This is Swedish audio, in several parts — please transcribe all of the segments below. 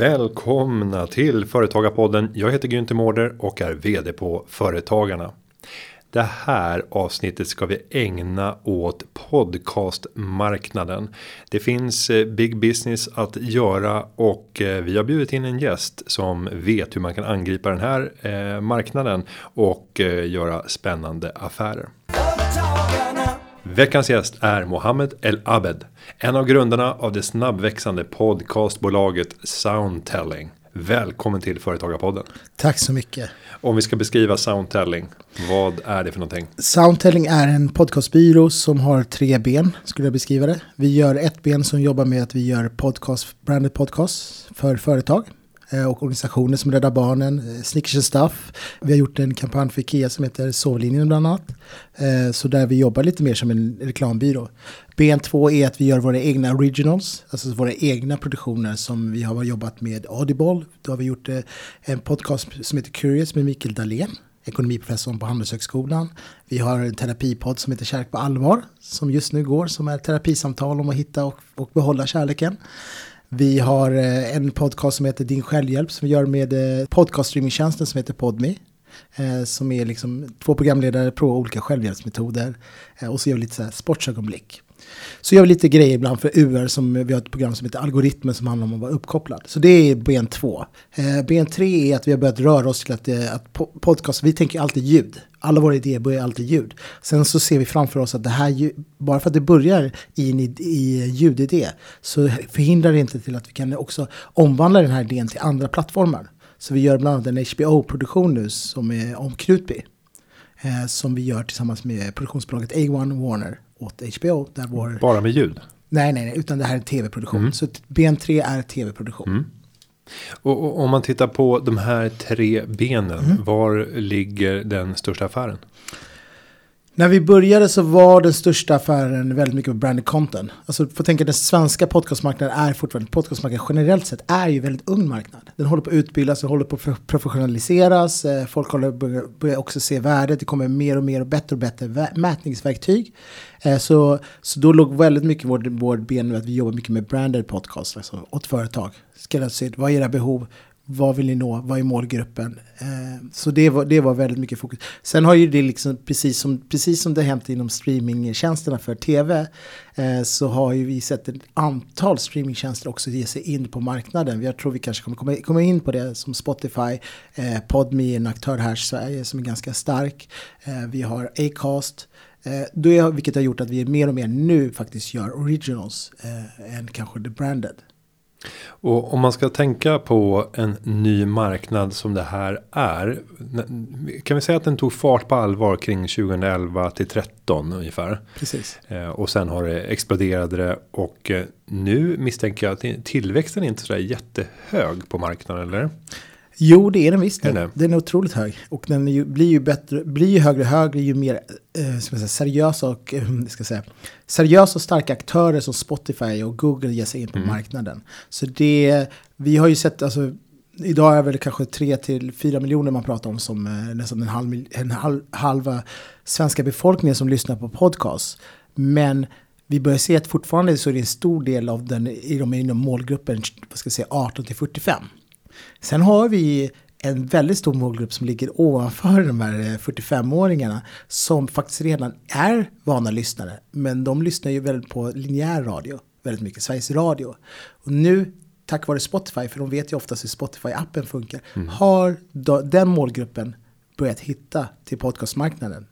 Välkomna till Företagarpodden. Jag heter Günther Mårder och är vd på Företagarna. Det här avsnittet ska vi ägna åt podcastmarknaden. Det finns eh, big business att göra och eh, vi har bjudit in en gäst som vet hur man kan angripa den här eh, marknaden och göra spännande affärer. Veckans gäst är Mohammed El Abed. En av grundarna av det snabbväxande podcastbolaget Soundtelling. Välkommen till Företagarpodden. Tack så mycket. Om vi ska beskriva Soundtelling, vad är det för någonting? Soundtelling är en podcastbyrå som har tre ben, skulle jag beskriva det. Vi gör ett ben som jobbar med att vi gör podcast, branded podcast för företag. Eh, och organisationer som Rädda Barnen, eh, Snickers and Stuff. Vi har gjort en kampanj för Ikea som heter Sovlinjen bland annat. Eh, så där vi jobbar lite mer som en reklambyrå. Ben2 är att vi gör våra egna originals, alltså våra egna produktioner som vi har jobbat med Audible. Då har vi gjort en podcast som heter Curious med Mikael Dahlén ekonomiprofessorn på Handelshögskolan. Vi har en terapipodd som heter Kärlek på allvar som just nu går som är terapisamtal om att hitta och, och behålla kärleken. Vi har eh, en podcast som heter Din självhjälp som vi gör med eh, podcaststreamingtjänsten som heter Podme. Eh, som är liksom två programledare på olika självhjälpsmetoder. Och så gör vi lite så här sportsögonblick. Så gör vi lite grejer ibland för UR som vi har ett program som heter Algoritmer som handlar om att vara uppkopplad. Så det är ben två. Eh, ben tre är att vi har börjat röra oss till att, eh, att podcast, vi tänker alltid ljud. Alla våra idéer börjar alltid ljud. Sen så ser vi framför oss att det här, bara för att det börjar i en i ljudidé, så förhindrar det inte till att vi kan också omvandla den här idén till andra plattformar. Så vi gör bland annat en HBO-produktion nu som är om Krutby. Eh, som vi gör tillsammans med produktionsbolaget A1 Warner åt HBO. Där vår... Bara med ljud? Nej, nej, nej, utan det här är en tv-produktion. Mm. Så ben 3 är tv-produktion. Mm. Och, och, om man tittar på de här tre benen, mm. var ligger den största affären? När vi började så var den största affären väldigt mycket branded content. Alltså får tänka att den svenska podcastmarknaden är fortfarande, podcastmarknaden generellt sett är ju väldigt ung marknad. Den håller på att utbildas, den håller på att professionaliseras, eh, folk håller börjar, också se värdet, det kommer mer och mer och bättre och bättre mätningsverktyg. Eh, så, så då låg väldigt mycket vårt vår ben med att vi jobbar mycket med branded podcast, alltså åt företag. Skräddarsydd, vad är era behov? Vad vill ni nå? Vad är målgruppen? Eh, så det var, det var väldigt mycket fokus. Sen har ju det liksom, precis som, precis som det hänt inom streamingtjänsterna för tv, eh, så har ju vi sett ett antal streamingtjänster också ge sig in på marknaden. Jag tror vi kanske kommer komma, komma in på det som Spotify, eh, Podme är en aktör här i Sverige som är ganska stark. Eh, vi har Acast. Eh, då är, vilket har gjort att vi mer och mer nu faktiskt gör originals eh, än kanske the branded. Och om man ska tänka på en ny marknad som det här är. Kan vi säga att den tog fart på allvar kring 2011 till 13 ungefär. Precis. Eh, och sen har det exploderat det och eh, nu misstänker jag att tillväxten är inte så där jättehög på marknaden eller? Jo, det är den visst. Är Den är otroligt hög. Och den ju, blir ju bättre, blir ju högre och högre ju mer eh, ska säga, seriösa och eh, ska säga, seriösa och starka aktörer som Spotify och Google ger sig in på mm. marknaden. Så det, vi har ju sett, alltså, idag är väl kanske 3 till 4 miljoner man pratar om som eh, nästan en, halv, en halv, halva svenska befolkningen som lyssnar på podcast. Men vi börjar se att fortfarande så är det en stor del av den i de inom målgruppen vad ska jag säga, 18 till 45. Sen har vi en väldigt stor målgrupp som ligger ovanför de här 45-åringarna eh, som faktiskt redan är vana lyssnare. Men de lyssnar ju väldigt på linjär radio, väldigt mycket, Sveriges Radio. Och nu, tack vare Spotify, för de vet ju oftast hur Spotify-appen funkar, mm. har den målgruppen börjat hitta till podcastmarknaden.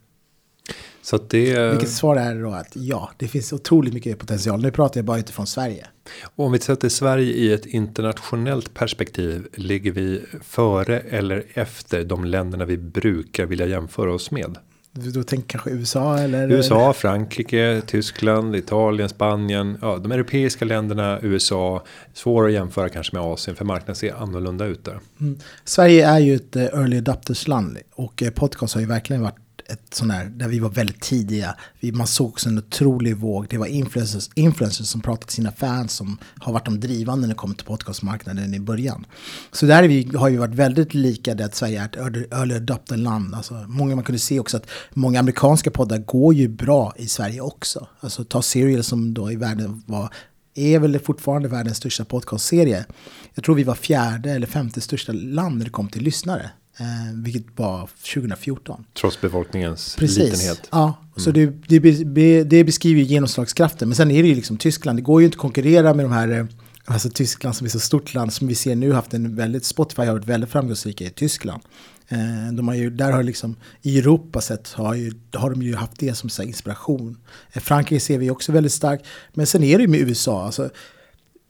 Så det... Vilket svar är då att ja, det finns otroligt mycket potential. Nu pratar jag bara utifrån Sverige. Och om vi sätter Sverige i ett internationellt perspektiv. Ligger vi före eller efter de länderna vi brukar vilja jämföra oss med? Du tänker kanske USA eller? USA, Frankrike, Tyskland, Italien, Spanien. Ja, de europeiska länderna, USA. Svårare att jämföra kanske med Asien för marknaden ser annorlunda ut där. Mm. Sverige är ju ett eh, early adopters land och eh, podcast har ju verkligen varit ett sån här, där vi var väldigt tidiga. Vi, man såg också en otrolig våg. Det var influencers, influencers som pratade till sina fans som har varit de drivande när det kommer till podcastmarknaden i början. Så där vi, har vi varit väldigt lika det att Sverige är ett early adopter-land. Alltså, många, man kunde se också att många amerikanska poddar går ju bra i Sverige också. Alltså ta Serial som då i världen var är väl fortfarande världens största podcastserie. Jag tror vi var fjärde eller femte största land när det kom till lyssnare. Eh, vilket var 2014. Trots befolkningens Precis. litenhet. Ja, så det, det, det beskriver ju genomslagskraften. Men sen är det ju liksom Tyskland. Det går ju inte att konkurrera med de här, eh, alltså Tyskland som är så stort land som vi ser nu haft en väldigt, Spotify har varit väldigt framgångsrika i Tyskland. Eh, De har ju, där har liksom, i Europa sett har, ju, har de ju haft det som så inspiration. Eh, Frankrike ser vi också väldigt starkt. Men sen är det ju med USA, alltså,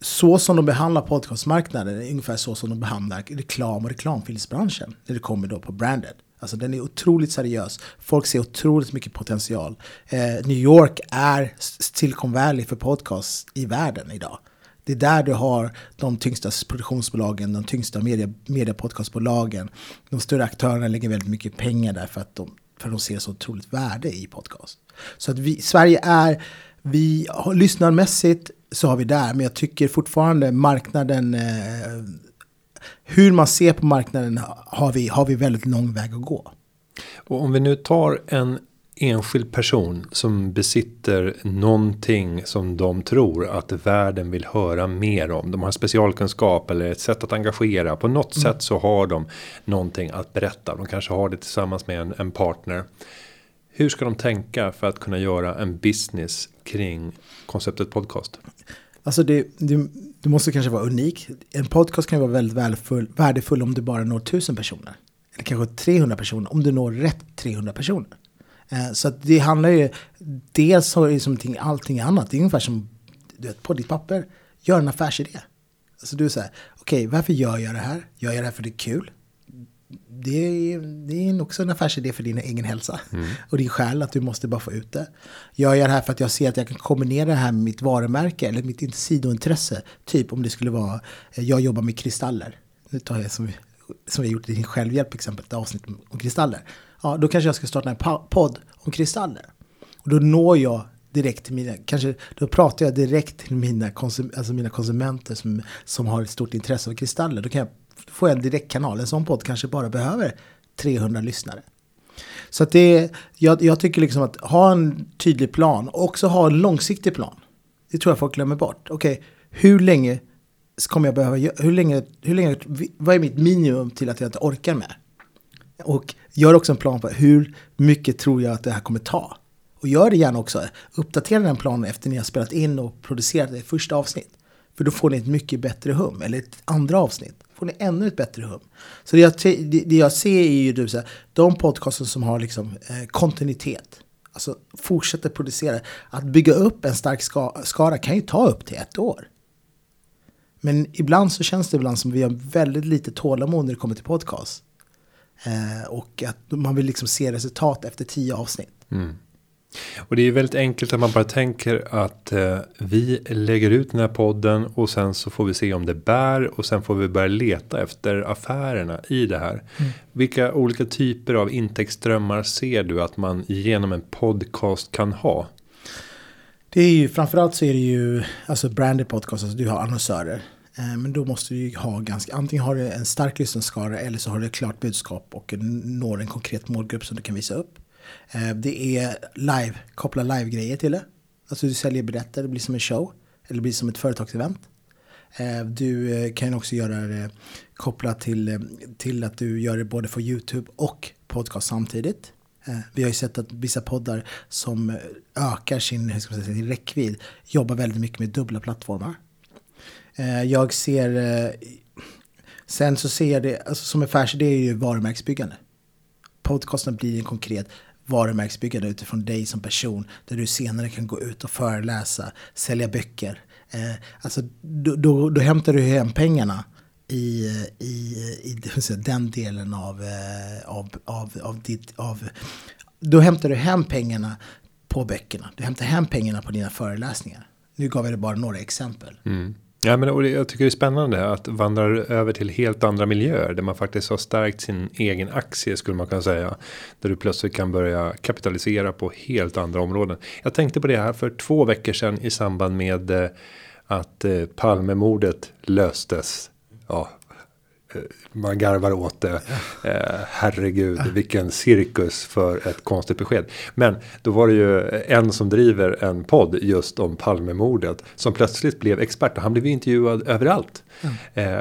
så som de behandlar podcastmarknaden är ungefär så som de behandlar reklam och reklamfilmsbranschen. När det kommer då på branded. Alltså den är otroligt seriös. Folk ser otroligt mycket potential. Eh, New York är Silicon Valley för podcast i världen idag. Det är där du har de tyngsta produktionsbolagen, de tyngsta media, mediapodcastbolagen. De större aktörerna lägger väldigt mycket pengar där för att de, för att de ser så otroligt värde i podcast. Så att vi, Sverige är, vi lyssnarmässigt så har vi där, men jag tycker fortfarande marknaden, eh, hur man ser på marknaden har vi, har vi väldigt lång väg att gå. Och om vi nu tar en enskild person som besitter någonting som de tror att världen vill höra mer om. De har specialkunskap eller ett sätt att engagera. På något Mm. sätt så har de någonting att berätta. De kanske har det tillsammans med en, en partner. Hur ska de tänka för att kunna göra en business kring konceptet podcast? Alltså det, det, du måste kanske vara unik. En podcast kan ju vara väldigt värdefull, värdefull om du bara når 1000 personer. Eller kanske 300 personer, om du når rätt 300 personer. Eh, så att det handlar ju, dels har det som allting annat, det är ungefär som du vet, på ditt papper, gör en affärsidé. Alltså du säger, okej varför gör jag det här? Gör jag det här för det är kul? Det är, det är också en affärsidé för din egen hälsa. Och din själ att du måste bara få ut det. Gör jag det här för att jag ser att jag kan kombinera det här med mitt varumärke eller mitt in- sidointresse. Typ om det skulle vara, eh, jag jobbar med kristaller. Nu tar jag som, som har gjort i din självhjälp exempel, ett avsnitt om kristaller. Ja, då kanske jag ska starta en podd om kristaller. Och då når jag direkt till mina, kanske då pratar jag direkt till mina, konsum, alltså mina konsumenter som, som har ett stort intresse av kristaller. Då kan jag, får jag en direktkanal. En sån podd kanske bara behöver 300 lyssnare. Så att det, jag, jag tycker liksom att ha en tydlig plan och också ha en långsiktig plan. Det tror jag folk glömmer bort. Okej, hur länge kommer jag behöva hur länge, hur länge, vad är mitt minimum till att jag inte orkar med? Och gör också en plan på hur mycket tror jag att det här kommer ta. Och gör det gärna också. Uppdatera den planen efter ni har spelat in och producerat det första avsnitt. För då får ni ett mycket bättre hum. Eller ett andra avsnitt får ni ännu ett bättre hum. Så det jag, det, jag ser är ju du, så här, de podcasten som har liksom, eh, kontinuitet. Alltså fortsätter producera. Att bygga upp en stark ska, skara kan ju ta upp till ett år. Men ibland så känns det ibland som vi har väldigt lite tålamod när det kommer till podcast. Eh, och att man vill liksom se resultat efter tio avsnitt. Mm. Och det är väldigt enkelt att man bara tänker att eh, vi lägger ut den här podden och sen så får vi se om det bär och sen får vi börja leta efter affärerna i det här. Vilka olika typer av intäktsströmmar ser du att man genom en podcast kan ha? Det är ju framförallt så är det ju alltså branded podcast, alltså du har annonsörer. Eh, Men då måste du ju ha ganska, antingen har du en stark lyssnarskara eller så har du ett klart budskap och når en konkret målgrupp som du kan visa upp. Eh, det är live, koppla live-grejer till det. Alltså du säljer biljetter, det blir som en show. Eller det blir som ett företagsevent. Eh, du eh, kan också göra det kopplat till, till att du gör det både för YouTube och podcast samtidigt. Vi har ju sett att vissa poddar som ökar sin, hur ska man säga, sin räckvidd jobbar väldigt mycket med dubbla plattformar. Jag ser, sen så ser jag det, alltså som affärsidé är ju varumärkesbyggande. Podcasten blir en konkret varumärkesbyggande utifrån dig som person. Där du senare kan gå ut och föreläsa, sälja böcker. Eh, alltså, då, då, då hämtar du hem pengarna i, i, i den delen av, eh, av, av, av ditt... Av, då hämtar du hem pengarna på böckerna. Du hämtar hem pengarna på dina föreläsningar. Nu gav jag dig bara några exempel. Mm. Ja, men och det, jag tycker det är spännande att vandra över till helt andra miljöer där man faktiskt har stärkt sin egen aktie skulle man kunna säga. Där du plötsligt kan börja kapitalisera på helt andra områden. Jag tänkte på det här för två veckor sedan i samband med eh, att eh, Palmemordet löstes. Ja, Eh, man garvar åt det. Eh, herregud, vilken cirkus för ett konstigt besked. Men då var det ju en som driver en podd just om Palmemordet. Som plötsligt blev expert och han blev intervjuad överallt. Mm.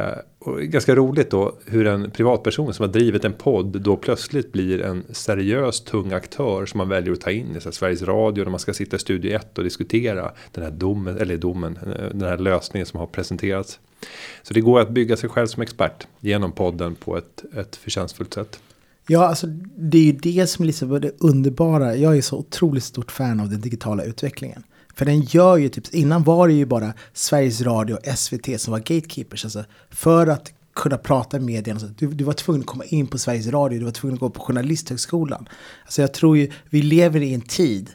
Eh, och ganska roligt då hur en privatperson som har drivit en podd då plötsligt blir en seriös tung aktör som man väljer att ta in i så Sveriges Radio när man ska sitta i Studio 1 och diskutera den här domen, eller domen, eh, den här lösningen som har presenterats. Så det går att bygga sig själv som expert genom podden på ett, ett förtjänstfullt sätt. Ja, alltså det är ju det som är liksom det underbara. Jag är så otroligt stort fan av den digitala utvecklingen. För den gör ju typ, innan var det ju bara Sveriges Radio och SVT som var gatekeepers. Alltså för att kunna prata med medierna. Alltså, du, du var tvungen att komma in på Sveriges Radio, du var tvungen att gå på Journalisthögskolan. Alltså jag tror ju, vi lever i en tid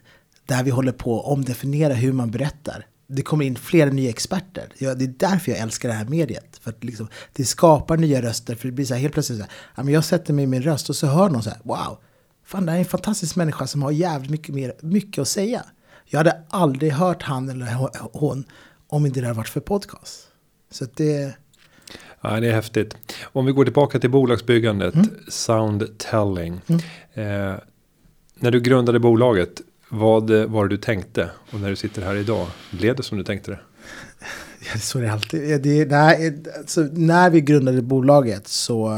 där vi håller på att omdefiniera hur man berättar. Det kommer in flera nya experter. Ja, det är därför jag älskar det här mediet. För att liksom, det skapar nya röster. För det blir så här helt plötsligt så här, jag sätter mig i min röst och så hör någon så här, wow, fan det här är en fantastisk människa som har jävligt mycket, mer, mycket att säga. Jag hade aldrig hört han eller hon om inte det hade varit för podcast. Så det... Ja, det är häftigt. Om vi går tillbaka till bolagsbyggandet, mm. Soundtelling. Mm. Eh, när du grundade bolaget, vad var det du tänkte? Och när du sitter här idag, blev det som du tänkte det? Ja, så är det alltid. Det, nej, alltså, när vi grundade bolaget så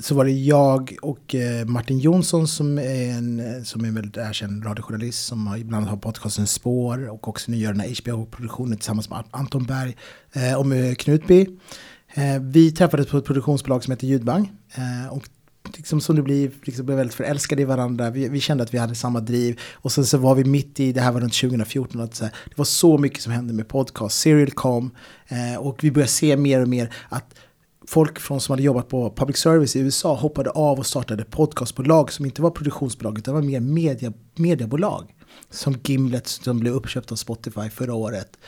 så var det jag och eh, Martin Jonsson som är en, som är en väldigt erkänd radiojournalist som har, ibland har podcasten Spår och också nu gör den här HBO-produktionen tillsammans med Anton Berg eh, och med Knutby. Eh, vi träffades på ett produktionsbolag som heter Ljudbang eh, och liksom som det blir, liksom blev väldigt förälskade i varandra. Vi, vi, kände att vi hade samma driv. Och sen så var vi mitt i, det här var runt 2014, att så här, det var så mycket som hände med podcast. Serial kom eh, och vi började se mer och mer att folk från, som hade jobbat på public service i USA hoppade av och startade podcastbolag som inte var produktionsbolag utan var mer media, mediebolag. Som Gimlet som blev uppköpt av Spotify förra året.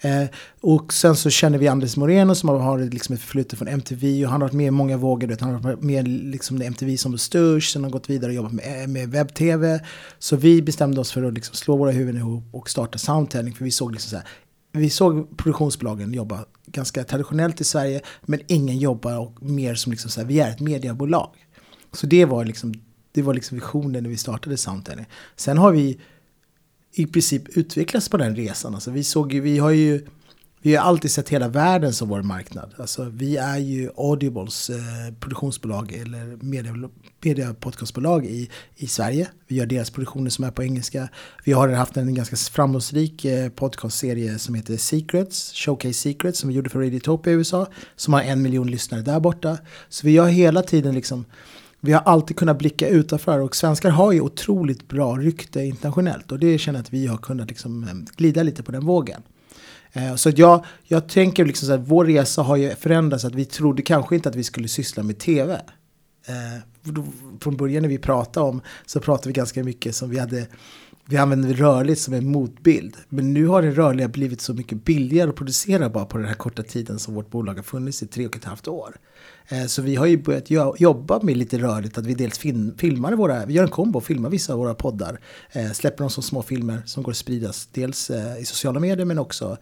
Eh, och sen så känner vi Anders Moreno som har liksom ett förflutet från MTV och han har varit med i många vågor. Han har varit med liksom MTV som var störst, sen har gått vidare och jobbat med, eh, med webb-tv. Så vi bestämde oss för att liksom slå våra huvuden ihop och starta Soundtelling för vi såg liksom så här, vi såg produktionsbolagen jobba ganska traditionellt i Sverige, men ingen jobbar mer som liksom så här, vi är ett mediebolag. Så det var liksom, det var liksom visionen när vi startade Soundtelling. Sen har vi i princip utvecklats på den resan. Alltså vi, såg, vi har ju vi har alltid sett hela världen som vår marknad. Alltså, vi är ju Audibles eh, produktionsbolag eller mediepodcastbolag media i, i Sverige. Vi gör deras produktioner som är på engelska. Vi har haft en ganska framgångsrik eh, podcastserie som heter Secrets, Showcase Secrets, som vi gjorde för Radiotopia i USA. Som har en miljon lyssnare där borta. Så vi har hela tiden liksom vi har alltid kunnat blicka utanför och svenskar har ju otroligt bra rykte internationellt och det känner jag att vi har kunnat liksom eh, glida lite på den vågen. Eh, så jag, jag tänker liksom så att vår resa har ju förändrats. Att vi trodde kanske inte att vi skulle syssla med tv. Eh, från början när vi pratade om så pratade vi ganska mycket som vi hade vi använder rörligt som en motbild. Men nu har det rörliga blivit så mycket billigare att producera bara på den här korta tiden som vårt bolag har funnits i tre och ett halvt år. Eh, så vi har ju börjat jobba med lite rörligt, att vi dels filmar våra, vi gör en kombo och filmar vissa av våra poddar. Eh, släpper dem som små filmer som går att spridas dels eh, i sociala medier men också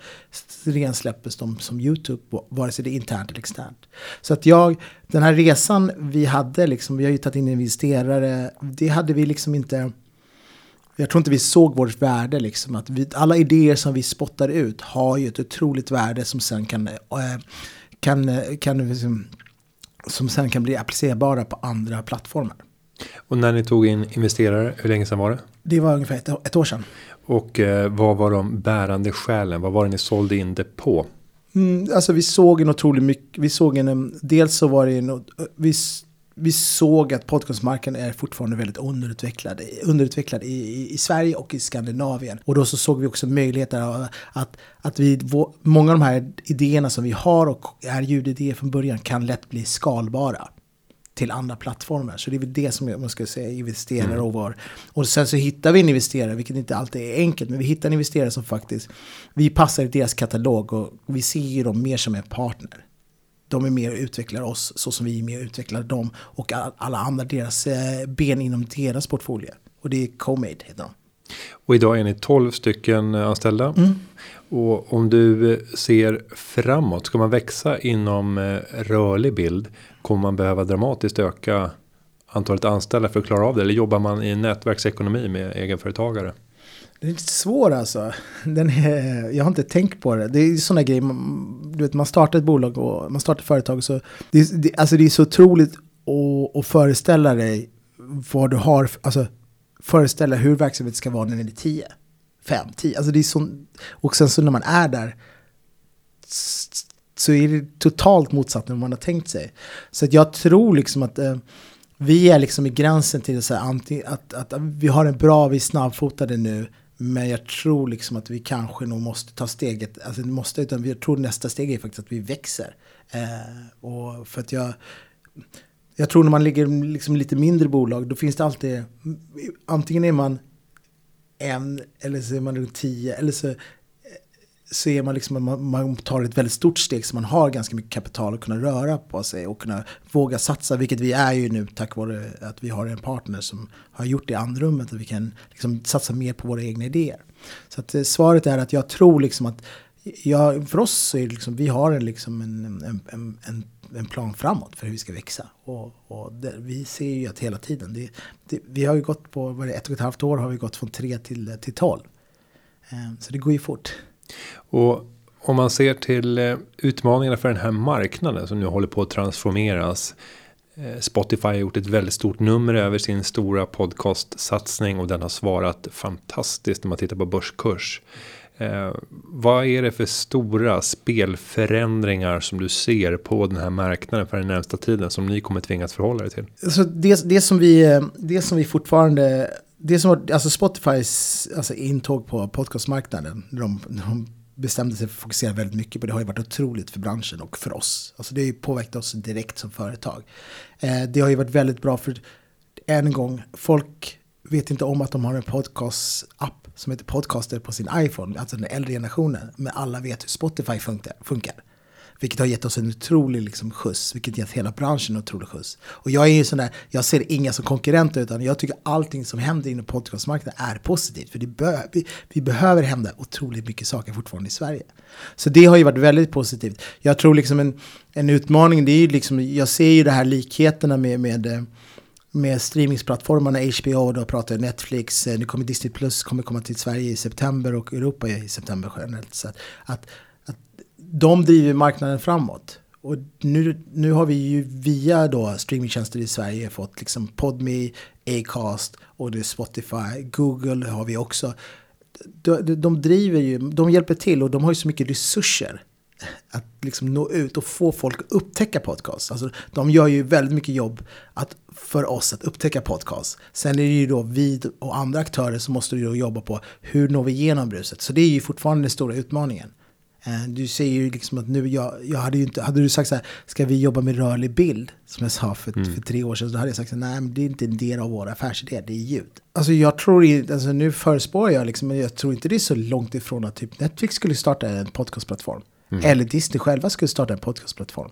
rensläppes de som YouTube, vare sig det är internt eller externt. Så att jag, den här resan vi hade, liksom, vi har ju tagit in investerare, det hade vi liksom inte jag tror inte vi såg vårt värde. Liksom, att vi, alla idéer som vi spottar ut har ju ett otroligt värde som sen kan, kan, kan liksom, som sen kan bli applicerbara på andra plattformar. Och när ni tog in investerare, hur länge sedan var det? Det var ungefär ett, ett år sedan. Och eh, vad var de bärande skälen? Vad var det ni sålde in det på? Mm, alltså vi såg en otroligt mycket, vi såg en, dels så var det en, vi vi såg att podcastmarknaden är fortfarande väldigt underutvecklad, underutvecklad i, i, i, Sverige och i Skandinavien. Och då så såg vi också möjligheter att, att vi, många av de här idéerna som vi har och är ljudidéer från början kan lätt bli skalbara till andra plattformar. Så det är väl det som jag ska säga investerare mm. och var. Och sen så hittar vi en investerare, vilket inte alltid är enkelt, men vi hittar en investerare som faktiskt, vi passar i deras katalog och vi ser dem mer som en partner de är med och utvecklar oss så som vi är med och utvecklar dem och alla andra deras eh, ben inom deras portfolio. Och det är Comade heter de. Och idag är ni 12 stycken anställda. Mm. Och om du ser framåt, ska man växa inom eh, rörlig bild? Kommer man behöva dramatiskt öka antalet anställda för att klara av det? Eller jobbar man i nätverksekonomi med egenföretagare? Det är lite svår alltså. Den är, jag har inte tänkt på det. Det är sådana grejer, du vet man startar ett bolag och man startar ett företag. Så det, det, alltså det är så otroligt att, att föreställa dig vad du har, alltså föreställa hur verksamheten ska vara när den är 10, 5, 10. Alltså det är så, och sen så när man är där så är det totalt motsatt när man har tänkt sig. Så att jag tror liksom att eh, vi är liksom i gränsen till så här, att, att, att, vi har en bra, vi är snabbfotade nu. Men jag tror liksom att vi kanske nog måste ta steget, alltså måste, utan jag tror nästa steg är faktiskt att vi växer. Eh, och för att jag, jag tror när man ligger liksom lite mindre bolag, då finns det alltid, antingen är man en eller så är man runt tio, eller så, så är man liksom, man, man tar ett väldigt stort steg så man har ganska mycket kapital att kunna röra på sig och kunna våga satsa, vilket vi är ju nu tack vare att vi har en partner som har gjort det andrummet, Och vi kan liksom satsa mer på våra egna idéer. Så att, eh, svaret är att jag tror liksom att, ja, för oss så är det liksom, vi har en, liksom en, en, en, en en plan framåt för hur vi ska växa. Och, och det, vi ser ju att hela tiden, det, det, vi har ju gått på, vad det, ett och ett halvt år har vi gått från tre till, till tolv. Ehm, så det går ju fort. Och om man ser till eh, utmaningarna för den här marknaden som nu håller på att transformeras. Eh, Spotify har gjort ett väldigt stort nummer över sin stora podcastsatsning och den har svarat fantastiskt när man tittar på börskurs. Eh, vad är det för stora spelförändringar som du ser på den här marknaden för den närmsta tiden som ni kommer tvingas förhålla er till? Alltså det, det, som vi, eh, det som vi fortfarande, det som alltså Spotifys alltså intåg på podcastmarknaden, de, de bestämde sig för att fokusera väldigt mycket på det har ju varit otroligt för branschen och för oss. Alltså det har ju påverkat oss direkt som företag. Eh, det har ju varit väldigt bra för, än en gång, folk vet inte om att de har en podcast-app som heter Podcaster på sin iPhone, alltså den äldre generationen. Men alla vet hur Spotify funkar. Vilket har gett oss en otrolig liksom, skjuts, vilket gett hela branschen en otrolig skjuts. Och jag är ju sån där, jag ser inga som konkurrenter utan jag tycker allting som händer inom podcastmarknaden är positivt. För det be vi, vi, behöver hända otroligt mycket saker fortfarande i Sverige. Så det har ju varit väldigt positivt. Jag tror liksom en, en utmaning, det är ju liksom, jag ser ju de här likheterna med, med med streamingsplattformarna HBO, då pratar Netflix, eh, nu kommer Disney Plus kommer komma till Sverige i september och Europa i september generellt. Så att, att de driver marknaden framåt. Och nu, nu har vi ju via då streamingtjänster i Sverige fått liksom Podme, Acast och det är Spotify. Google har vi också. De, de driver ju, de hjälper till och de har ju så mycket resurser att liksom nå ut och få folk att upptäcka podcast. Alltså, de gör ju väldigt mycket jobb att, för oss att upptäcka podcast. Sen är det ju då vi och andra aktörer som måste då jobba på hur når vi igenom bruset. Så det är ju fortfarande den stora utmaningen. Eh, du ser ju liksom att nu, jag, jag hade ju inte, hade du sagt så här, ska vi jobba med rörlig bild? Som jag sa för, mm. för tre år sedan, så hade jag sagt så här, nej men det är inte en del av vår affärsidé, det är ljud. Alltså jag tror, alltså nu förespår jag liksom, men jag tror inte det är så långt ifrån att typ Netflix skulle starta en podcastplattform. Mm. Eller Disney själva skulle starta en podcastplattform.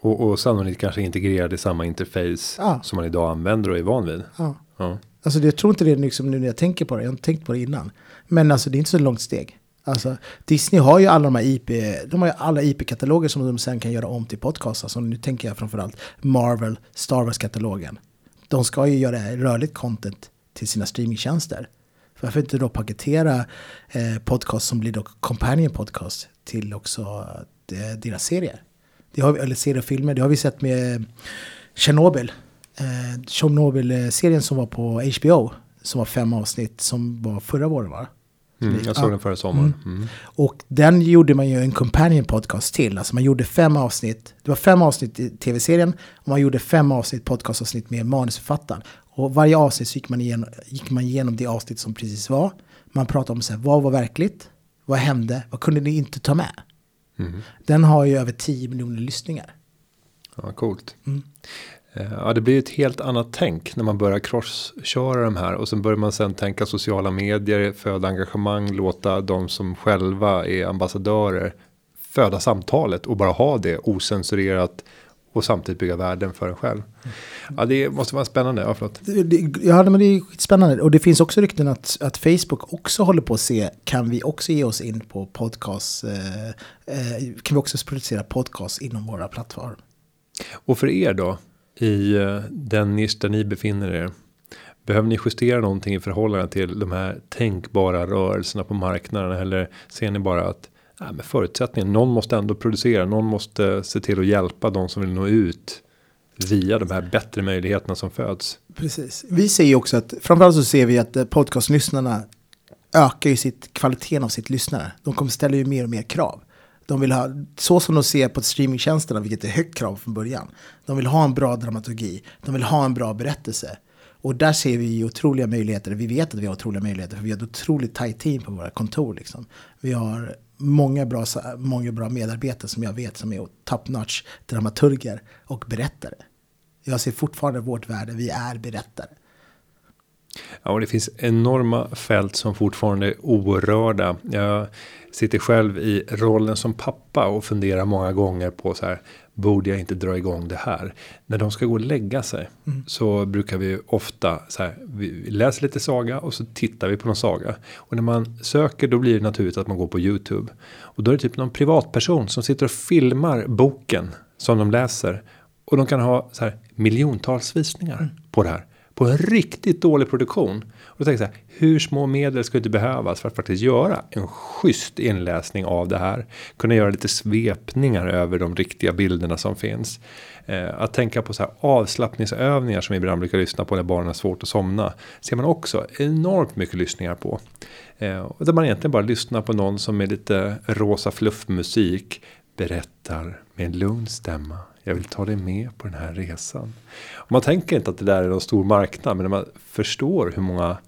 Och, och sannolikt kanske integrerad i samma interface ja. som man idag använder och är van vid. Ja. ja. Alltså jag tror inte det liksom nu när jag tänker på det, jag har inte tänkt på det innan. Men alltså det är inte så långt steg. Alltså, Disney har ju alla de här IP, de har ju alla IP-kataloger som de sen kan göra om till podcast. Alltså, nu tänker jag framförallt Marvel, Star Wars-katalogen. De ska ju göra rörligt content till sina streamingtjänster. Varför inte då paketera eh, podcast som blir då companion podcast till också de, deras serier? Det har, eller filmer. det har vi sett med Tjernobyl. Eh, Tjernobyl-serien som var på HBO, som var fem avsnitt, som var förra våren va? Mm, jag såg ja. den förra sommaren. Mm. Mm. Och den gjorde man ju en companion podcast till. Alltså man gjorde fem avsnitt. Det var fem avsnitt i tv-serien. Och man gjorde fem avsnitt podcastavsnitt med manusförfattaren. Och varje avsnitt så gick man, igenom, gick man igenom det avsnitt som precis var. Man pratade om så här, vad var verkligt? Vad hände? Vad kunde ni inte ta med? Mm. Den har ju över 10 miljoner lyssningar. Ja, coolt. Eh, ja, det blir ett helt annat tänk när man börjar crossköra de här och sen börjar man sen tänka sociala medier, föda engagemang, låta de som själva är ambassadörer föda samtalet och bara ha det osensurerat och samtidigt bygga värden för en själv. Ja, det måste vara spännande. Ja, förlåt. Ja, men det är spännande. Och det finns också rykten att, att Facebook också håller på att se, kan vi också ge oss in på podcast, eh, eh, kan vi också producera podcast inom våra plattformar? Och för er då, i eh, den nisch där ni befinner er. Behöver ni justera någonting i förhållande till de här tänkbara rörelserna på marknaden? Eller ser ni bara att ja, men förutsättningen, någon måste ändå producera, någon måste se till att hjälpa de som vill nå ut via de här bättre möjligheterna som föds. Precis. Vi ser ju också att, framförallt så ser vi att eh, podcastlyssnarna ökar ju sitt, kvaliteten av sitt lyssnare. De kommer ställa ju mer och mer krav. De vill ha, så som de ser på streamingtjänsterna, vilket är högt krav från början. De vill ha en bra dramaturgi, de vill ha en bra berättelse. Och där ser vi otroliga möjligheter, vi vet att vi har otroliga möjligheter, för vi har ett otroligt tajt team på våra kontor. Liksom. Vi har många bra, många bra medarbetare som jag vet som är top notch dramaturger och berättare. Jag ser fortfarande vårt värde, vi är berättare. Ja, och det finns enorma fält som fortfarande är orörda. Jag sitter själv i rollen som pappa och funderar många gånger på så här. Borde jag inte dra igång det här? När de ska gå och lägga sig så brukar vi ofta så här. Vi läser lite saga och så tittar vi på någon saga. Och när man söker då blir det naturligt att man går på YouTube. Och då är det typ någon privatperson som sitter och filmar boken som de läser. Och de kan ha så här miljontals visningar på det här på en riktigt dålig produktion. Och då tänker jag så här, hur små medel skulle det behövas för att faktiskt göra en schysst inläsning av det här. Kunna göra lite svepningar över de riktiga bilderna som finns. Eh, att tänka på så här avslappningsövningar som vi ibland brukar lyssna på när barnen har svårt att somna. Ser man också enormt mycket lyssningar på. Eh, och där man egentligen bara lyssnar på någon som med lite rosa fluffmusik berättar med en lugn stämma. Jag vill ta dig med på den här resan. Och man tänker inte att det där är någon stor marknad. Men när man förstår hur många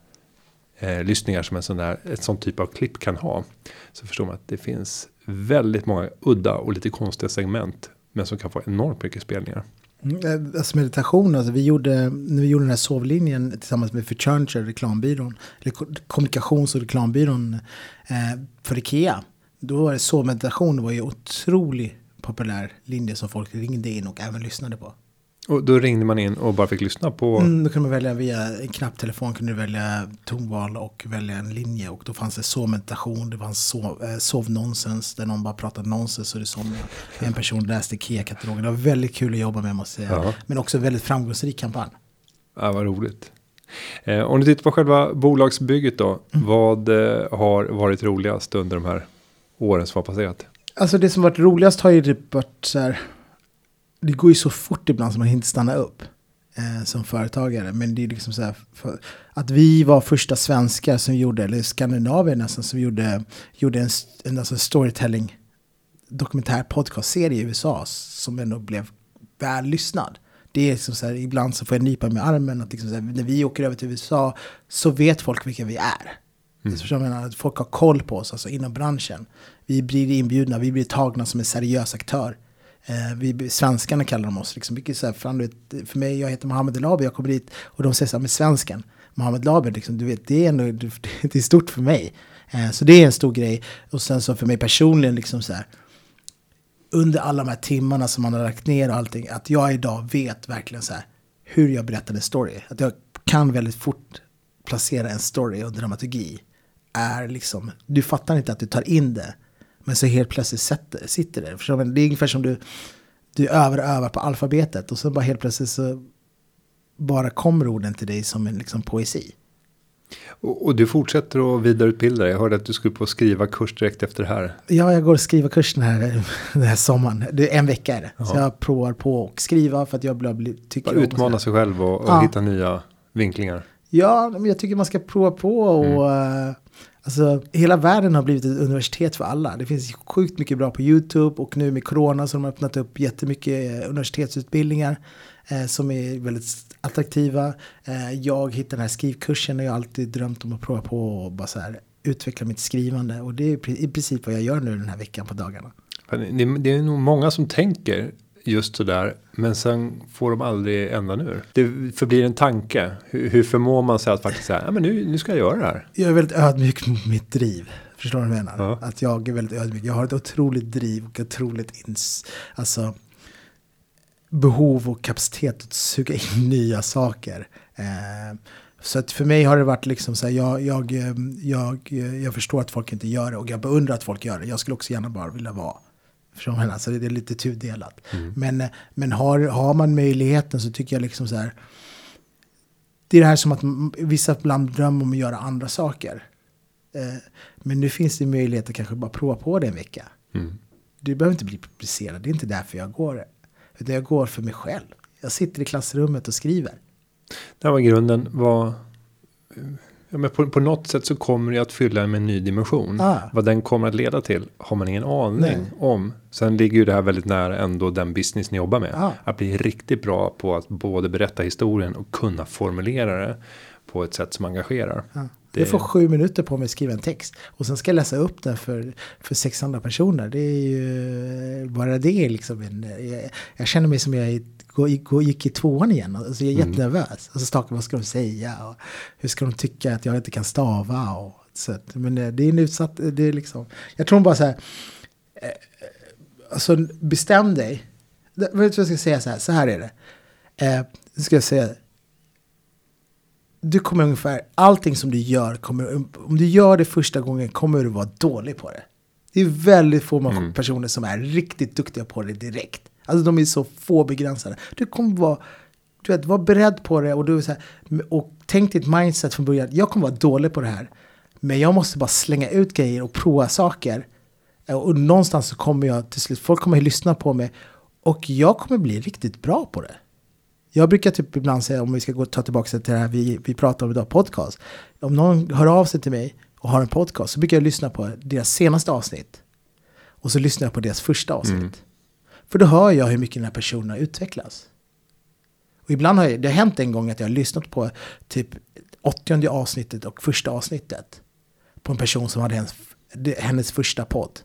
eh, lyssningar som en sån där, ett sånt typ av klipp kan ha. Så förstår man att det finns väldigt många udda och lite konstiga segment. Men som kan få enormt mycket spelningar. Mm, eh, alltså meditation, alltså vi gjorde, när vi gjorde den här sovlinjen tillsammans med Furniture, reklambyrån, eller kommunikations och reklambyrån eh, för Ikea. Då var det sovmeditation, det var ju otroligt populär linje som folk ringde in och även lyssnade på. Och då ringde man in och bara fick lyssna på. Mm, då kunde man välja via en knapptelefon, kunde du välja tonval och välja en linje. Och då fanns det sovmeditation, det fanns sov, eh, sovnonsens, där någon bara pratade nonsens och det somnade. En person läste Ikea-katalogen. Det var väldigt kul att jobba med, måste jag säga. Ja. Men också en väldigt framgångsrik kampanj. Ja, vad roligt. Eh, om du tittar på själva bolagsbygget då. Vad eh, har varit roligast under de här åren som har passerat? Alltså det som varit roligast har ju typ varit så här. Det går ju så fort ibland som man inte stannar upp. Eh, som företagare. Men det är liksom så här. För, att vi var första svenskar som gjorde, eller skandinavier nästan, som gjorde, gjorde en, en alltså storytelling dokumentär podcastserie i USA. Som ändå blev väl lyssnad. Det är liksom så här, ibland så får jag nypa med armen att liksom så här, när vi åker över till USA så vet folk vilka vi är. Mm. Så jag menar, att folk har koll på oss, alltså inom branschen. Vi blir inbjudna, vi blir tagna som en seriös aktör. Eh, vi, svenskarna kallar de oss. Liksom, mycket så här, fan, vet, för mig, jag heter Mohammed Elabi, jag kommer dit och de säger så här, med svensken. Mohammed Elabi, liksom, du vet, det är, ändå, det är stort för mig. Eh, så det är en stor grej. Och sen så för mig personligen, liksom så här, under alla de här timmarna som man har lagt ner och allting, att jag idag vet verkligen så här, hur jag berättar en story. Att jag kan väldigt fort placera en story och dramaturgi. Är liksom, du fattar inte att du tar in det, men så helt plötsligt sätter, sitter det. Förstår? Det är ungefär som du, du övar och övar på alfabetet och så bara helt plötsligt så bara kommer orden till dig som en liksom poesi. Och, och du fortsätter att vidareutbilda dig. Jag hörde att du skulle på skriva kurs direkt efter det här. Ja, jag går och skriver kursen här den här sommaren. Det är en vecka är det. Så jag provar på att skriva för att jag blir, tycker Bara utmana sig själv och, och Ja. hitta nya vinklingar. Ja, men jag tycker man ska prova på och eh, alltså, hela världen har blivit ett universitet för alla. Det finns sjukt mycket bra på YouTube och nu med corona så har de öppnat upp jättemycket eh, universitetsutbildningar eh, som är väldigt attraktiva. Eh, jag hittade den här skrivkursen och jag har alltid drömt om att prova på och bara så här utveckla mitt skrivande och det är i pri- i princip vad jag gör nu den här veckan på dagarna. Det, det är nog många som tänker just sådär. Men sen får de aldrig ändan ur. Det förblir en tanke. Hur, hur förmår man sig att faktiskt säga. Ja, men nu, nu ska jag göra det här. Jag är väldigt ödmjuk mot mitt driv. Förstår du vad jag menar? Ja. Att jag är väldigt ödmjuk. Jag har ett otroligt driv och otroligt ins... Alltså... behov och kapacitet att suga in nya saker. Eh, så att för mig har det varit liksom så här, jag, jag, eh, jag, jag förstår att folk inte gör det och jag beundrar att folk gör det. Jag skulle också gärna bara vilja vara. Förstår du? Alltså det är lite tudelat. Mm. Men, men har, har man möjligheten så tycker jag liksom så här. Det är det här som att vissa ibland drömmer om att göra andra saker. Eh, men nu finns det möjlighet att kanske bara prova på det en vecka. Mm. Du behöver inte bli publicerad, det är inte därför jag går. Utan jag går för mig själv. Jag sitter i klassrummet och skriver. Det var grunden var. Ja, men på, på något sätt så kommer det att fylla med en ny dimension. Ah. Vad den kommer att leda till har man ingen aning Nej. om. Sen ligger ju det här väldigt nära ändå den business ni jobbar med. Ah. Att bli riktigt bra på att både berätta historien och kunna formulera det på ett sätt som engagerar. Ah. Det... Jag får sju minuter på mig att skriva en text. Och sen ska jag läsa upp den för, för 600 personer. Det är ju bara det liksom. En, jag, jag känner mig som jag gick i tvåan igen. Alltså jag är mm. jättenervös. Alltså staken, vad ska de säga? Och hur ska de tycka att jag inte kan stava? Och, så, men eh, det är en utsatt, det är liksom. Jag tror bara så här. Eh, alltså bestäm dig. Vet du vad jag ska säga så här? Så här är det. Eh, ska jag säga du kommer ungefär, allting som du gör, kommer, om du gör det första gången kommer du vara dålig på det. Det är väldigt få mm. personer som är riktigt duktiga på det direkt. Alltså de är så få begränsade. Du kommer vara, du vet, var beredd på det och, du, så här, och tänk ditt mindset från början. Jag kommer vara dålig på det här. Men jag måste bara slänga ut grejer och prova saker. Och någonstans så kommer jag till slut, folk kommer att lyssna på mig. Och jag kommer bli riktigt bra på det. Jag brukar typ ibland säga, om vi ska gå ta tillbaka till det här vi, vi pratar om idag, podcast. Om någon hör av sig till mig och har en podcast så brukar jag lyssna på deras senaste avsnitt. Och så lyssnar jag på deras första avsnitt. Mm. För då hör jag hur mycket den här personen utvecklas. Och ibland har jag, det har hänt en gång att jag har lyssnat på typ 80 avsnittet och första avsnittet. På en person som hade hennes, hennes första podd.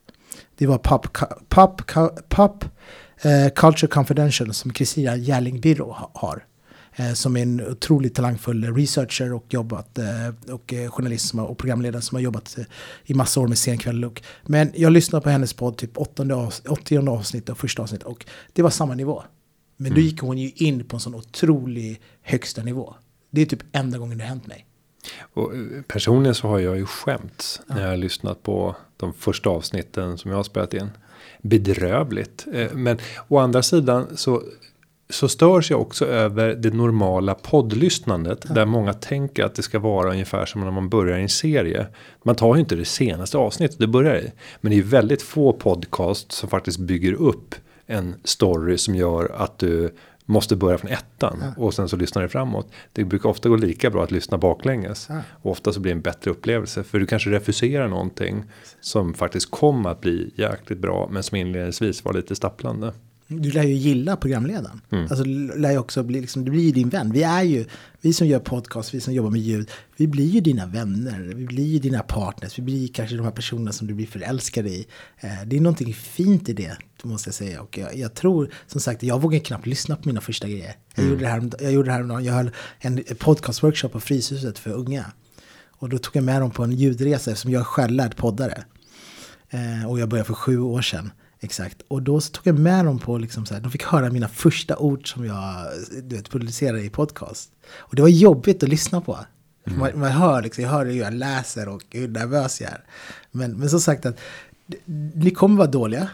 Det var Pop, pop, pop, Culture Confidential som Kristina Järlingbyrå har. Eh, som är en otroligt talangfull researcher och jobbat eh, och eh, journalist och programledare som har jobbat eh, i massa år med Senkväll. Men jag lyssnade på hennes podd typ 80 avsnitt och första avsnitt och det var samma nivå. Men mm. då gick hon ju in på en sån otrolig högsta nivå. Det är typ enda gången det har hänt mig. Och eh, personligen så har jag ju skämt ja. när jag har lyssnat på de första avsnitten som jag har spelat in bedrövligt. Eh, men å andra sidan så så störs jag också över det normala poddlyssnandet. Ja. Där många tänker att det ska vara ungefär som när man börjar en serie. Man tar ju inte det senaste avsnittet det börjar i. Men det är väldigt få podcast som faktiskt bygger upp en story som gör att du måste börja från ettan ja. och sen så lyssnar du framåt. Det brukar ofta gå lika bra att lyssna baklänges ja. och ofta så blir det en bättre upplevelse för du kanske refuserar någonting som faktiskt kommer att bli jäkligt bra men som inledningsvis var lite stapplande. Du lär ju gilla programledaren. Mm. Alltså lär ju också bli, liksom, det blir ju din vän. Vi är ju, vi som gör podcast, vi som jobbar med ljud, vi blir ju dina vänner. Vi blir ju dina partners. Vi blir kanske de här personerna som du blir förälskad i. Eh, det är någonting fint i det, måste jag säga. Och jag, jag tror, som sagt, jag vågar knappt lyssna på mina första grejer. Jag mm. gjorde det här, jag gjorde det här jag höll en podcastworkshop på Fryshuset för unga. Och då tog jag med dem på en ljudresa som jag är självlärd poddare. Eh, och jag började för sju år sedan. Exakt. Och då tog jag med dem på, liksom så här, de fick höra mina första ord som jag du vet, publicerade i podcast. Och det var jobbigt att lyssna på. Mm. Man, man, hör liksom, jag hör hur jag läser och hur nervös jag är. Men, men som sagt, att, ni kommer vara dåliga.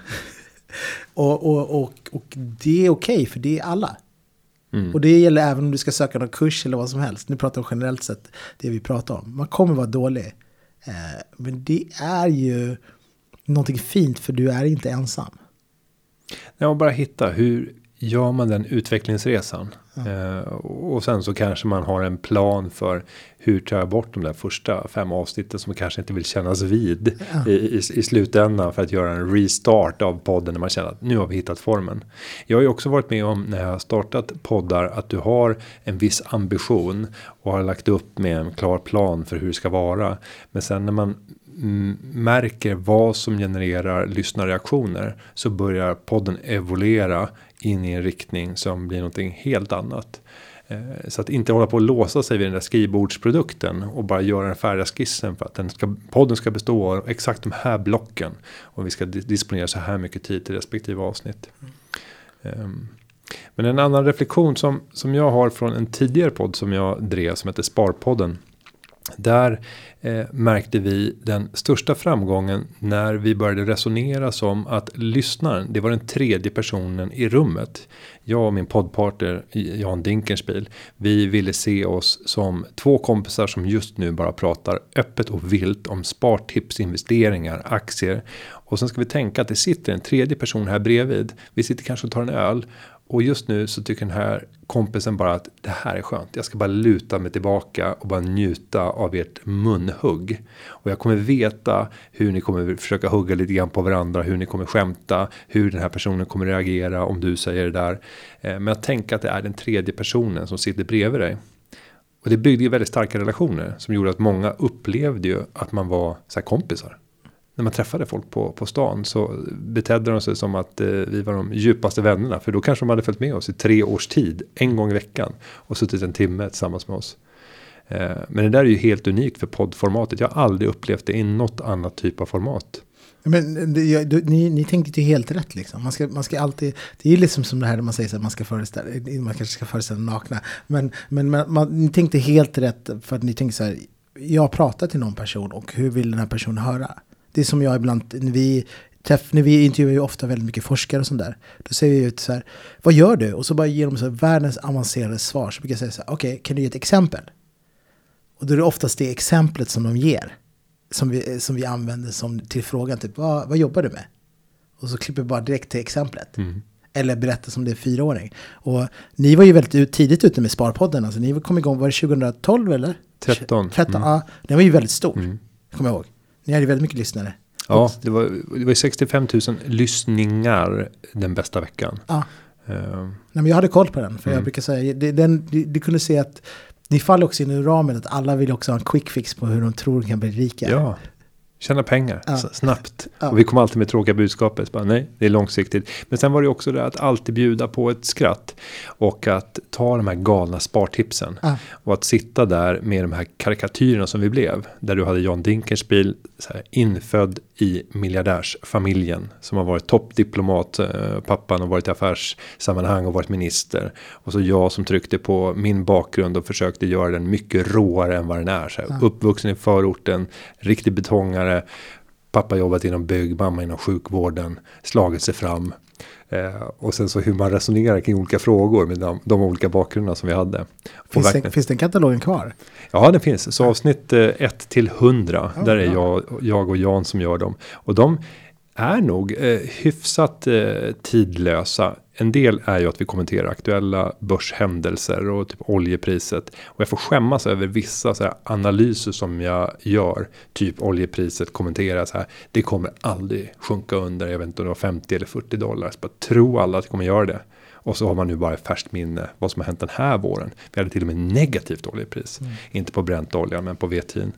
och, och, och, och det är okej, okay, för det är alla. Mm. Och det gäller även om du ska söka någon kurs eller vad som helst. Nu pratar vi generellt sett det vi pratar om. Man kommer vara dålig. Eh, men det är ju någonting fint för du är inte ensam. Ja, bara hitta hur gör man den utvecklingsresan? Ja. Eh, och sen så kanske man har en plan för hur tar jag bort de där första fem avsnitten som kanske inte vill kännas vid ja. i, i, i, slutändan för att göra en restart av podden när man känner att nu har vi hittat formen. Jag har ju också varit med om när jag har startat poddar att du har en viss ambition och har lagt upp med en klar plan för hur det ska vara. Men sen när man märker vad som genererar lyssnarreaktioner så börjar podden evolera in i en riktning som blir någonting helt annat. Eh, så att inte hålla på att låsa sig vid den där skrivbordsprodukten och bara göra den färdiga skissen för att den ska, podden ska bestå av exakt de här blocken och vi ska disponera så här mycket tid till respektive avsnitt. Mm. Men en annan reflektion som, som jag har från en tidigare podd som jag drev som heter Sparpodden. Där eh, märkte vi den största framgången när vi började resonera som att lyssnaren, det var den tredje personen i rummet. Jag och min poddpartner Jan Dinkenspiel, vi ville se oss som två kompisar som just nu bara pratar öppet och vilt om spartips, investeringar, aktier. Och sen ska vi tänka att det sitter en tredje person här bredvid. Vi sitter kanske och tar en öl och just nu så tycker den här kompisen bara att det här är skönt. Jag ska bara luta mig tillbaka och bara njuta av ert munhugg. Och jag kommer veta hur ni kommer försöka hugga lite grann på varandra. Hur ni kommer skämta. Hur den här personen kommer reagera om du säger det där. Eh, men att tänka att det är den tredje personen som sitter bredvid dig. Och det byggde ju väldigt starka relationer. Som gjorde att många upplevde ju att man var så här kompisar när man träffade folk på, på stan så betedde de sig som att eh, vi var de djupaste vännerna. För då kanske de hade följt med oss i tre års tid, en gång i veckan. Och suttit en timme tillsammans med oss. Eh, men det där är ju helt unikt för poddformatet. Jag har aldrig upplevt det i något annat typ av format. Men eh, det, du, ni, ni tänkte ju helt rätt liksom. Man ska, man ska alltid, det är ju liksom som det här när man säger att man ska föreställa, eh, man kanske ska föreställa nakna. Men, men man, man, ni tänkte helt rätt för att ni tänkte så här, jag pratar till någon person och hur vill den här personen höra? Det är som jag ibland, när vi, träff, när vi intervjuar ju ofta väldigt mycket forskare och sånt där. Då säger vi ut så här, vad gör du? Och så bara ger de så här världens avancerade svar. Så brukar jag säga så här, okej, okay, kan du ge ett exempel? Och då är det oftast det exemplet som de ger. Som vi, som vi använder som till frågan, typ, vad, vad jobbar du med? Och så klipper vi bara direkt till exemplet. Mm. Eller berättar som det är fyraåring. Och ni var ju väldigt ut, tidigt ute med Sparpodden. Alltså ni kom igång, var det 2012 eller? 13. 13, mm. ja. Den var ju väldigt stor, mm. kommer jag ihåg. Ni hade väldigt mycket lyssnare. Ja, det var, det var 65 000 lyssningar den bästa veckan. Ja. Uh. Nej, men jag hade koll på den. För mm. jag brukar säga, det, den, du, du kunde se att ni faller också in i ramen att alla vill också ha en quick fix på hur de tror de kan bli rika. Ja, Tjäna pengar ja. snabbt. Ja. Och vi kom alltid med tråkiga budskapet. Bara, nej, det är långsiktigt. Men sen var det också det att alltid bjuda på ett skratt. Och att ta de här galna spartipsen. Ja. Och att sitta där med de här karikatyrerna som vi blev. Där du hade Jan Dinkelspiel här, infödd i miljardärsfamiljen. Som har varit toppdiplomat. Eh, pappan har varit i affärssammanhang och varit minister. Och så jag som tryckte på min bakgrund och försökte göra den mycket råare än vad den är. Så här, Uppvuxen i förorten, riktig betongare. Pappa jobbat inom bygg, mamma inom sjukvården. Slagit sig fram. Eh, och sen så hur man resonerar kring olika frågor med de, de olika bakgrunderna som vi hade. Finns, det, finns den katalogen kvar? Ja, den finns. Så avsnitt 1 eh, till 100, ja, där är jag, jag och Jan som gör dem. Och de är nog eh, hyfsat eh, tidlösa. En del är ju att vi kommenterar aktuella börshändelser och typ oljepriset. Och jag får skämmas över vissa så här, analyser som jag gör. Typ oljepriset kommenterar så här. Det kommer aldrig sjunka under, jag vet inte om det var 50 eller 40 dollar. Så bara tro alla att det kommer göra det. Och så har man nu bara i färskt minne vad som har hänt den här våren. Vi hade till och med negativt oljepris. Mm. Inte på bränt olja men på vetin.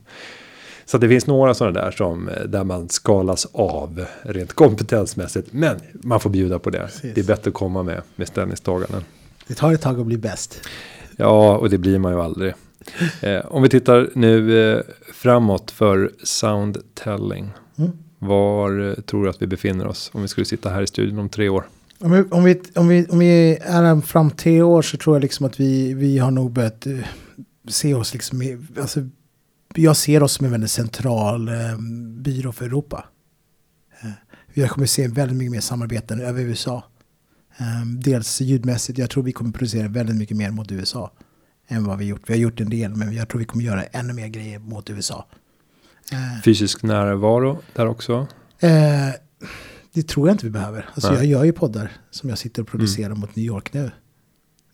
Så det finns några sådana där som eh, där man skalas av rent kompetensmässigt. Men man får bjuda på det. Precis. Det är bättre att komma med, med ställningstaganden. Det tar ett tag att bli bäst. Ja, och det blir man ju aldrig. Eh, om vi tittar nu eh, framåt för soundtelling. Mm. Var eh, tror du att vi befinner oss om vi skulle sitta här i studion om tre år? Om vi, om vi, om vi, om vi är här fram tre år så tror jag liksom att vi, vi har nog börjat uh, se oss liksom, alltså jag ser oss som en väldigt central eh, byrå för Europa. Eh, vi kommer se väldigt mycket mer samarbeten över USA. Eh, dels ljudmässigt, jag tror vi kommer producera väldigt mycket mer mot USA än vad vi gjort. Vi har gjort en del, men jag tror vi kommer göra ännu mer grejer mot USA. Eh, Fysisk närvaro där också? Eh, det tror jag inte vi behöver. Alltså jag gör ju poddar som jag sitter och producerar mm. mot New York nu.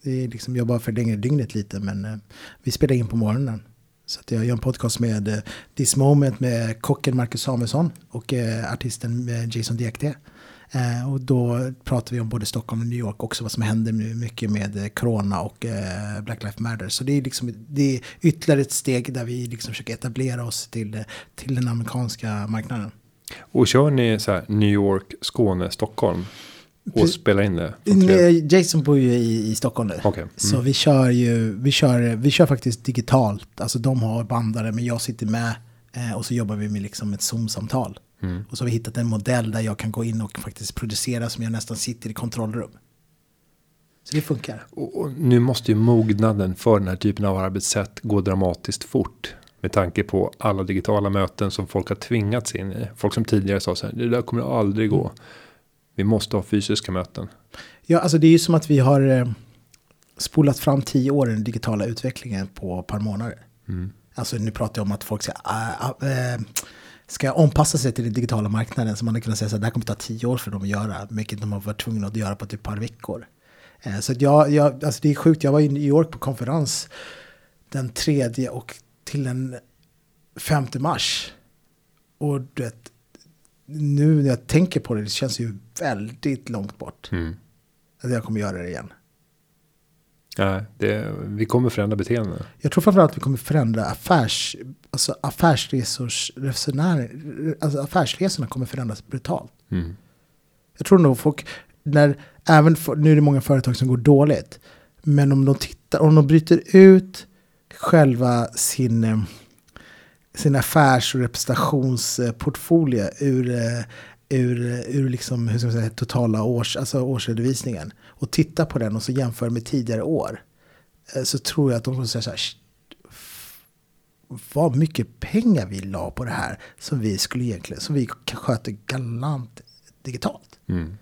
Det är liksom, jag bara förlänger dygnet lite, men eh, vi spelar in på morgonen. Så jag gör en podcast med uh, This Moment med kocken Marcus Samuelsson och uh, artisten eh, Jason Diakité. Uh, och då pratar vi om både Stockholm och New York också vad som händer nu mycket med uh, Corona och uh, Black Lives Matter. Så det är, liksom, det är ytterligare ett steg där vi liksom försöker etablera oss till, till den amerikanska marknaden. Och kör ni så här New York, Skåne, Stockholm? Och spelar in det? Jason bor ju i, i Stockholm nu. Okay. Mm. Så vi kör ju, vi kör, vi kör faktiskt digitalt. Alltså de har bandare men jag sitter med. Eh, och så jobbar vi med liksom ett Zoom-samtal. Mm. Och så har vi hittat en modell där jag kan gå in och faktiskt producera som jag nästan sitter i kontrollrum. Så det funkar. Och, och nu måste ju mognaden för den här typen av arbetssätt gå dramatiskt fort. Med tanke på alla digitala möten som folk har tvingats in i. Folk som tidigare sa så här, det där kommer aldrig gå. Vi måste ha fysiska möten. Ja, alltså det är ju som att vi har eh, spolat fram tio år i den digitala utvecklingen på ett par månader. Mm. Alltså nu pratar jag om att folk ska, äh, äh, ska anpassa sig till den digitala marknaden. Så man hade kunnat säga att det här kommer ta tio år för dem att göra. Vilket de har varit tvungna att göra på typ ett par veckor. Eh, så jag, jag, alltså det är sjukt, jag var i New York på konferens den tredje och till den femte mars. Och du vet, nu när jag tänker på det, det känns ju väldigt långt bort. Mm. Att jag kommer göra det igen. Ja, det, vi kommer förändra beteenden. Jag tror framförallt att vi kommer förändra affärs, alltså affärsresors. Alltså affärsresorna kommer förändras brutalt. Mm. Jag tror nog folk, när, även för, nu är det många företag som går dåligt. Men om de tittar, om de bryter ut själva sin, eh, sin affärs och representationsportfolio ur, eh, ur, ur liksom, hur ska man säga, totala års, alltså årsredovisningen. Och tittar på den och så jämför med tidigare år. eh, Så tror jag att de kommer säga så här. "Shit, Vad mycket pengar vi la på det här som vi skulle egentligen, som vi sköta galant digitalt. Mm.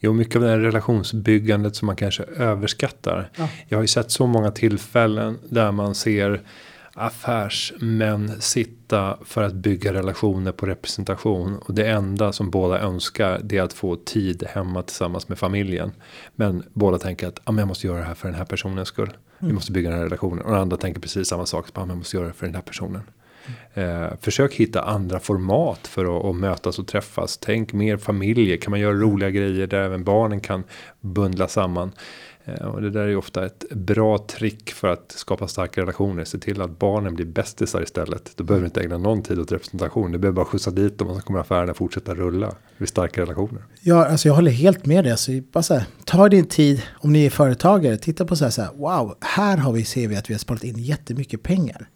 Jo, mycket av det här relationsbyggandet som man kanske överskattar. Ja. Jag har ju sett så många tillfällen där man ser affärsmän sitta för att bygga relationer på representation. Och det enda som båda önskar det är att få tid hemma tillsammans med familjen. Men båda tänker att ah, men jag måste göra det här för den här personens skull. Vi måste bygga den här relationen. Och den andra tänker precis samma sak. Ah, men jag måste göra det för den här personen. Eh, försök hitta andra format för att, att mötas och träffas. Tänk mer familjer. Kan man göra roliga grejer där även barnen kan bundla samman. Eh, och det där är ju ofta ett bra trick för att skapa starka relationer. Se till att barnen blir bästisar istället. Då behöver du inte ägna någon tid åt representation. Du behöver bara skjutsa dit dem och så kommer affärerna fortsätta rulla. Vid starka relationer. Ja, alltså jag håller helt med dig. Alltså, bara så här, ta din tid om ni är företagare. Titta på så här, så här wow, här har vi, ser vi att vi har sparat in jättemycket pengar.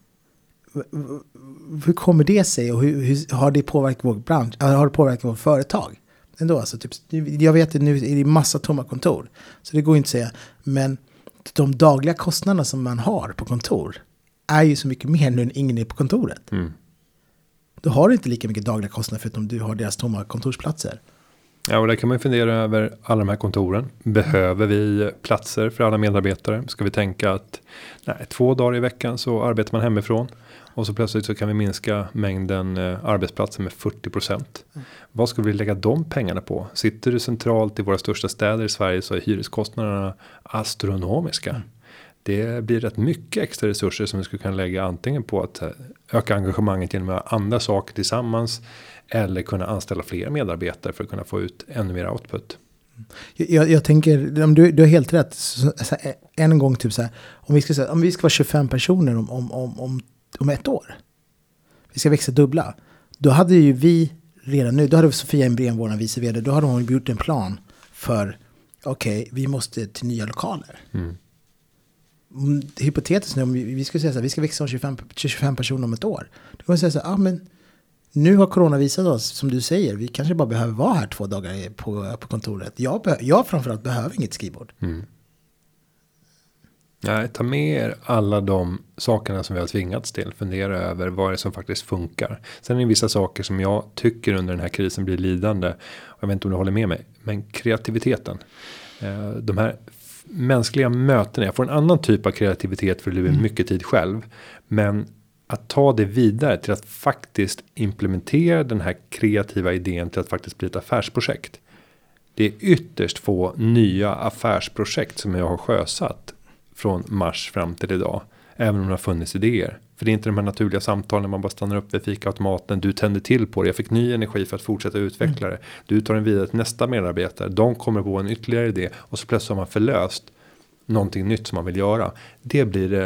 Hur kommer det sig och hur, hur har det påverkat vår bransch? Har det påverkat vårt företag? Ändå, alltså, typ, jag vet att nu är det massa tomma kontor. Så det går inte att säga. Men de dagliga kostnaderna som man har på kontor är ju så mycket mer nu än ingen är på kontoret. Mm. Då har du inte lika mycket dagliga kostnader förutom du har deras tomma kontorsplatser. Ja, och där kan man fundera över alla de här kontoren. Behöver vi platser för alla medarbetare? Ska vi tänka att nej, två dagar i veckan så arbetar man hemifrån. Och så plötsligt så kan vi minska mängden eh, arbetsplatser med 40%. Vad ska vi lägga de pengarna på? Sitter du centralt i våra största städer i Sverige så är hyreskostnaderna astronomiska. Det blir rätt mycket extra resurser som vi skulle kunna lägga antingen på att eh, öka engagemanget genom att göra andra saker tillsammans. Eller kunna anställa fler medarbetare för att kunna få ut ännu mer output. Mm. Jag, jag tänker, du, du har helt rätt. Så, så, här, en gång, typ så här, om vi ska, säga, om vi ska vara 25 personer om, om, om, om, om ett år. Vi ska växa dubbla. Då hade ju vi redan nu, då hade Sofia Embrén, vår vice vd, då hade hon gjort en plan för, okej, vi måste till nya lokaler. Mm. Mm, Hypotetiskt nu, om vi, vi skulle säga så här, vi ska växa om 25, 25 personer om ett år. Då kan man säga så här, ah, men nu har corona visat oss, som du säger, vi kanske bara behöver vara här två dagar på, på kontoret. Jag, be, jag framförallt behöver inget skrivbord. Mm. Nej, ta med er alla de sakerna som vi har tvingats till. Fundera över vad det är som faktiskt funkar. Sen är det vissa saker som jag tycker under den här krisen blir lidande. Jag vet inte om du håller med mig. Men kreativiteten. Eh, De här mänskliga mötena. Jag får en annan typ av kreativitet för det blir mycket tid själv. Men att ta det vidare till att faktiskt implementera den här kreativa idén till att faktiskt bli ett affärsprojekt. Det är ytterst få nya affärsprojekt som jag har sjösatt från mars fram till idag. Även om det har funnits idéer. För det är inte de här naturliga samtalen man bara stannar upp vid fikaautomaten. Du tänder till på det. Jag fick ny energi för att fortsätta utveckla det. Du tar den vidare till nästa medarbetare. De kommer på en ytterligare idé. Och så plötsligt har man förlöst någonting nytt som man vill göra. Det blir det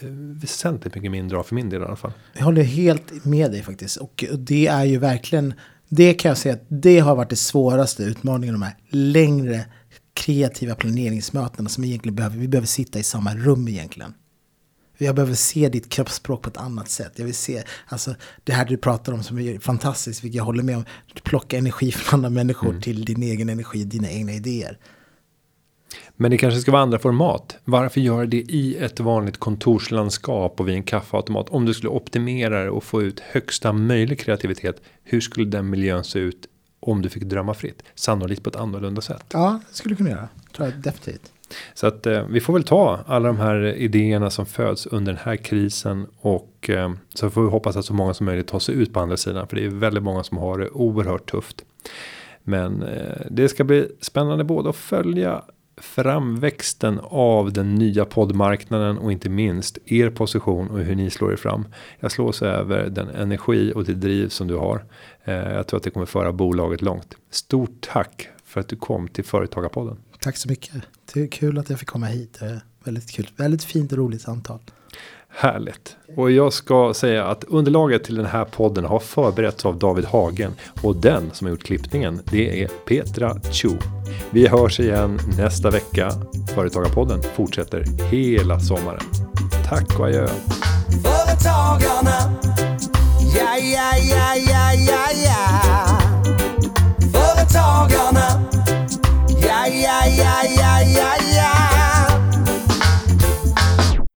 eh, väsentligt mycket mindre av för min del i alla fall. Jag håller helt med dig faktiskt. Och det är ju verkligen, det kan jag säga att det har varit det svåraste utmaningen. De här längre kreativa planeringsmötena som egentligen behöver, vi behöver sitta i samma rum egentligen. Jag behöver se ditt kroppsspråk på ett annat sätt. Jag vill se, alltså det här du pratar om som är fantastiskt, vilket jag håller med om. Du plockar energi från andra människor till din egen energi, dina egna idéer. Men det kanske ska vara andra format. Varför göra det i ett vanligt kontorslandskap och vid en kaffeautomat? Om du skulle optimera det och få ut högsta möjlig kreativitet. Hur skulle den miljön se ut om du fick drömma fritt? Sannolikt på ett annorlunda sätt. Ja, det skulle kunna göra. Tror jag definitivt. Så att eh, vi får väl ta alla de här idéerna som föds under den här krisen och eh, så får vi hoppas att så många som möjligt tar sig ut på andra sidan för det är väldigt många som har det oerhört tufft. Men eh, det ska bli spännande både att följa framväxten av den nya poddmarknaden och inte minst er position och hur ni slår er fram. Jag slås över den energi och det driv som du har. Eh, jag tror att det kommer föra bolaget långt. Stort tack för att du kom till Företagarpodden. Tack så mycket. Det är kul att jag fick komma hit. Det är väldigt kul. Väldigt fint och roligt samtal. Härligt. Och jag ska säga att underlaget till den här podden har förberetts av David Hagen. Och den som har gjort klippningen det är Petra Chu. Vi hörs igen nästa vecka. Företagarpodden fortsätter hela sommaren. Tack och adjö. Företagarna, ja, ja, ja, ja, ja, ja. Företagarna, ja, ja, ja, ja, ja, ja.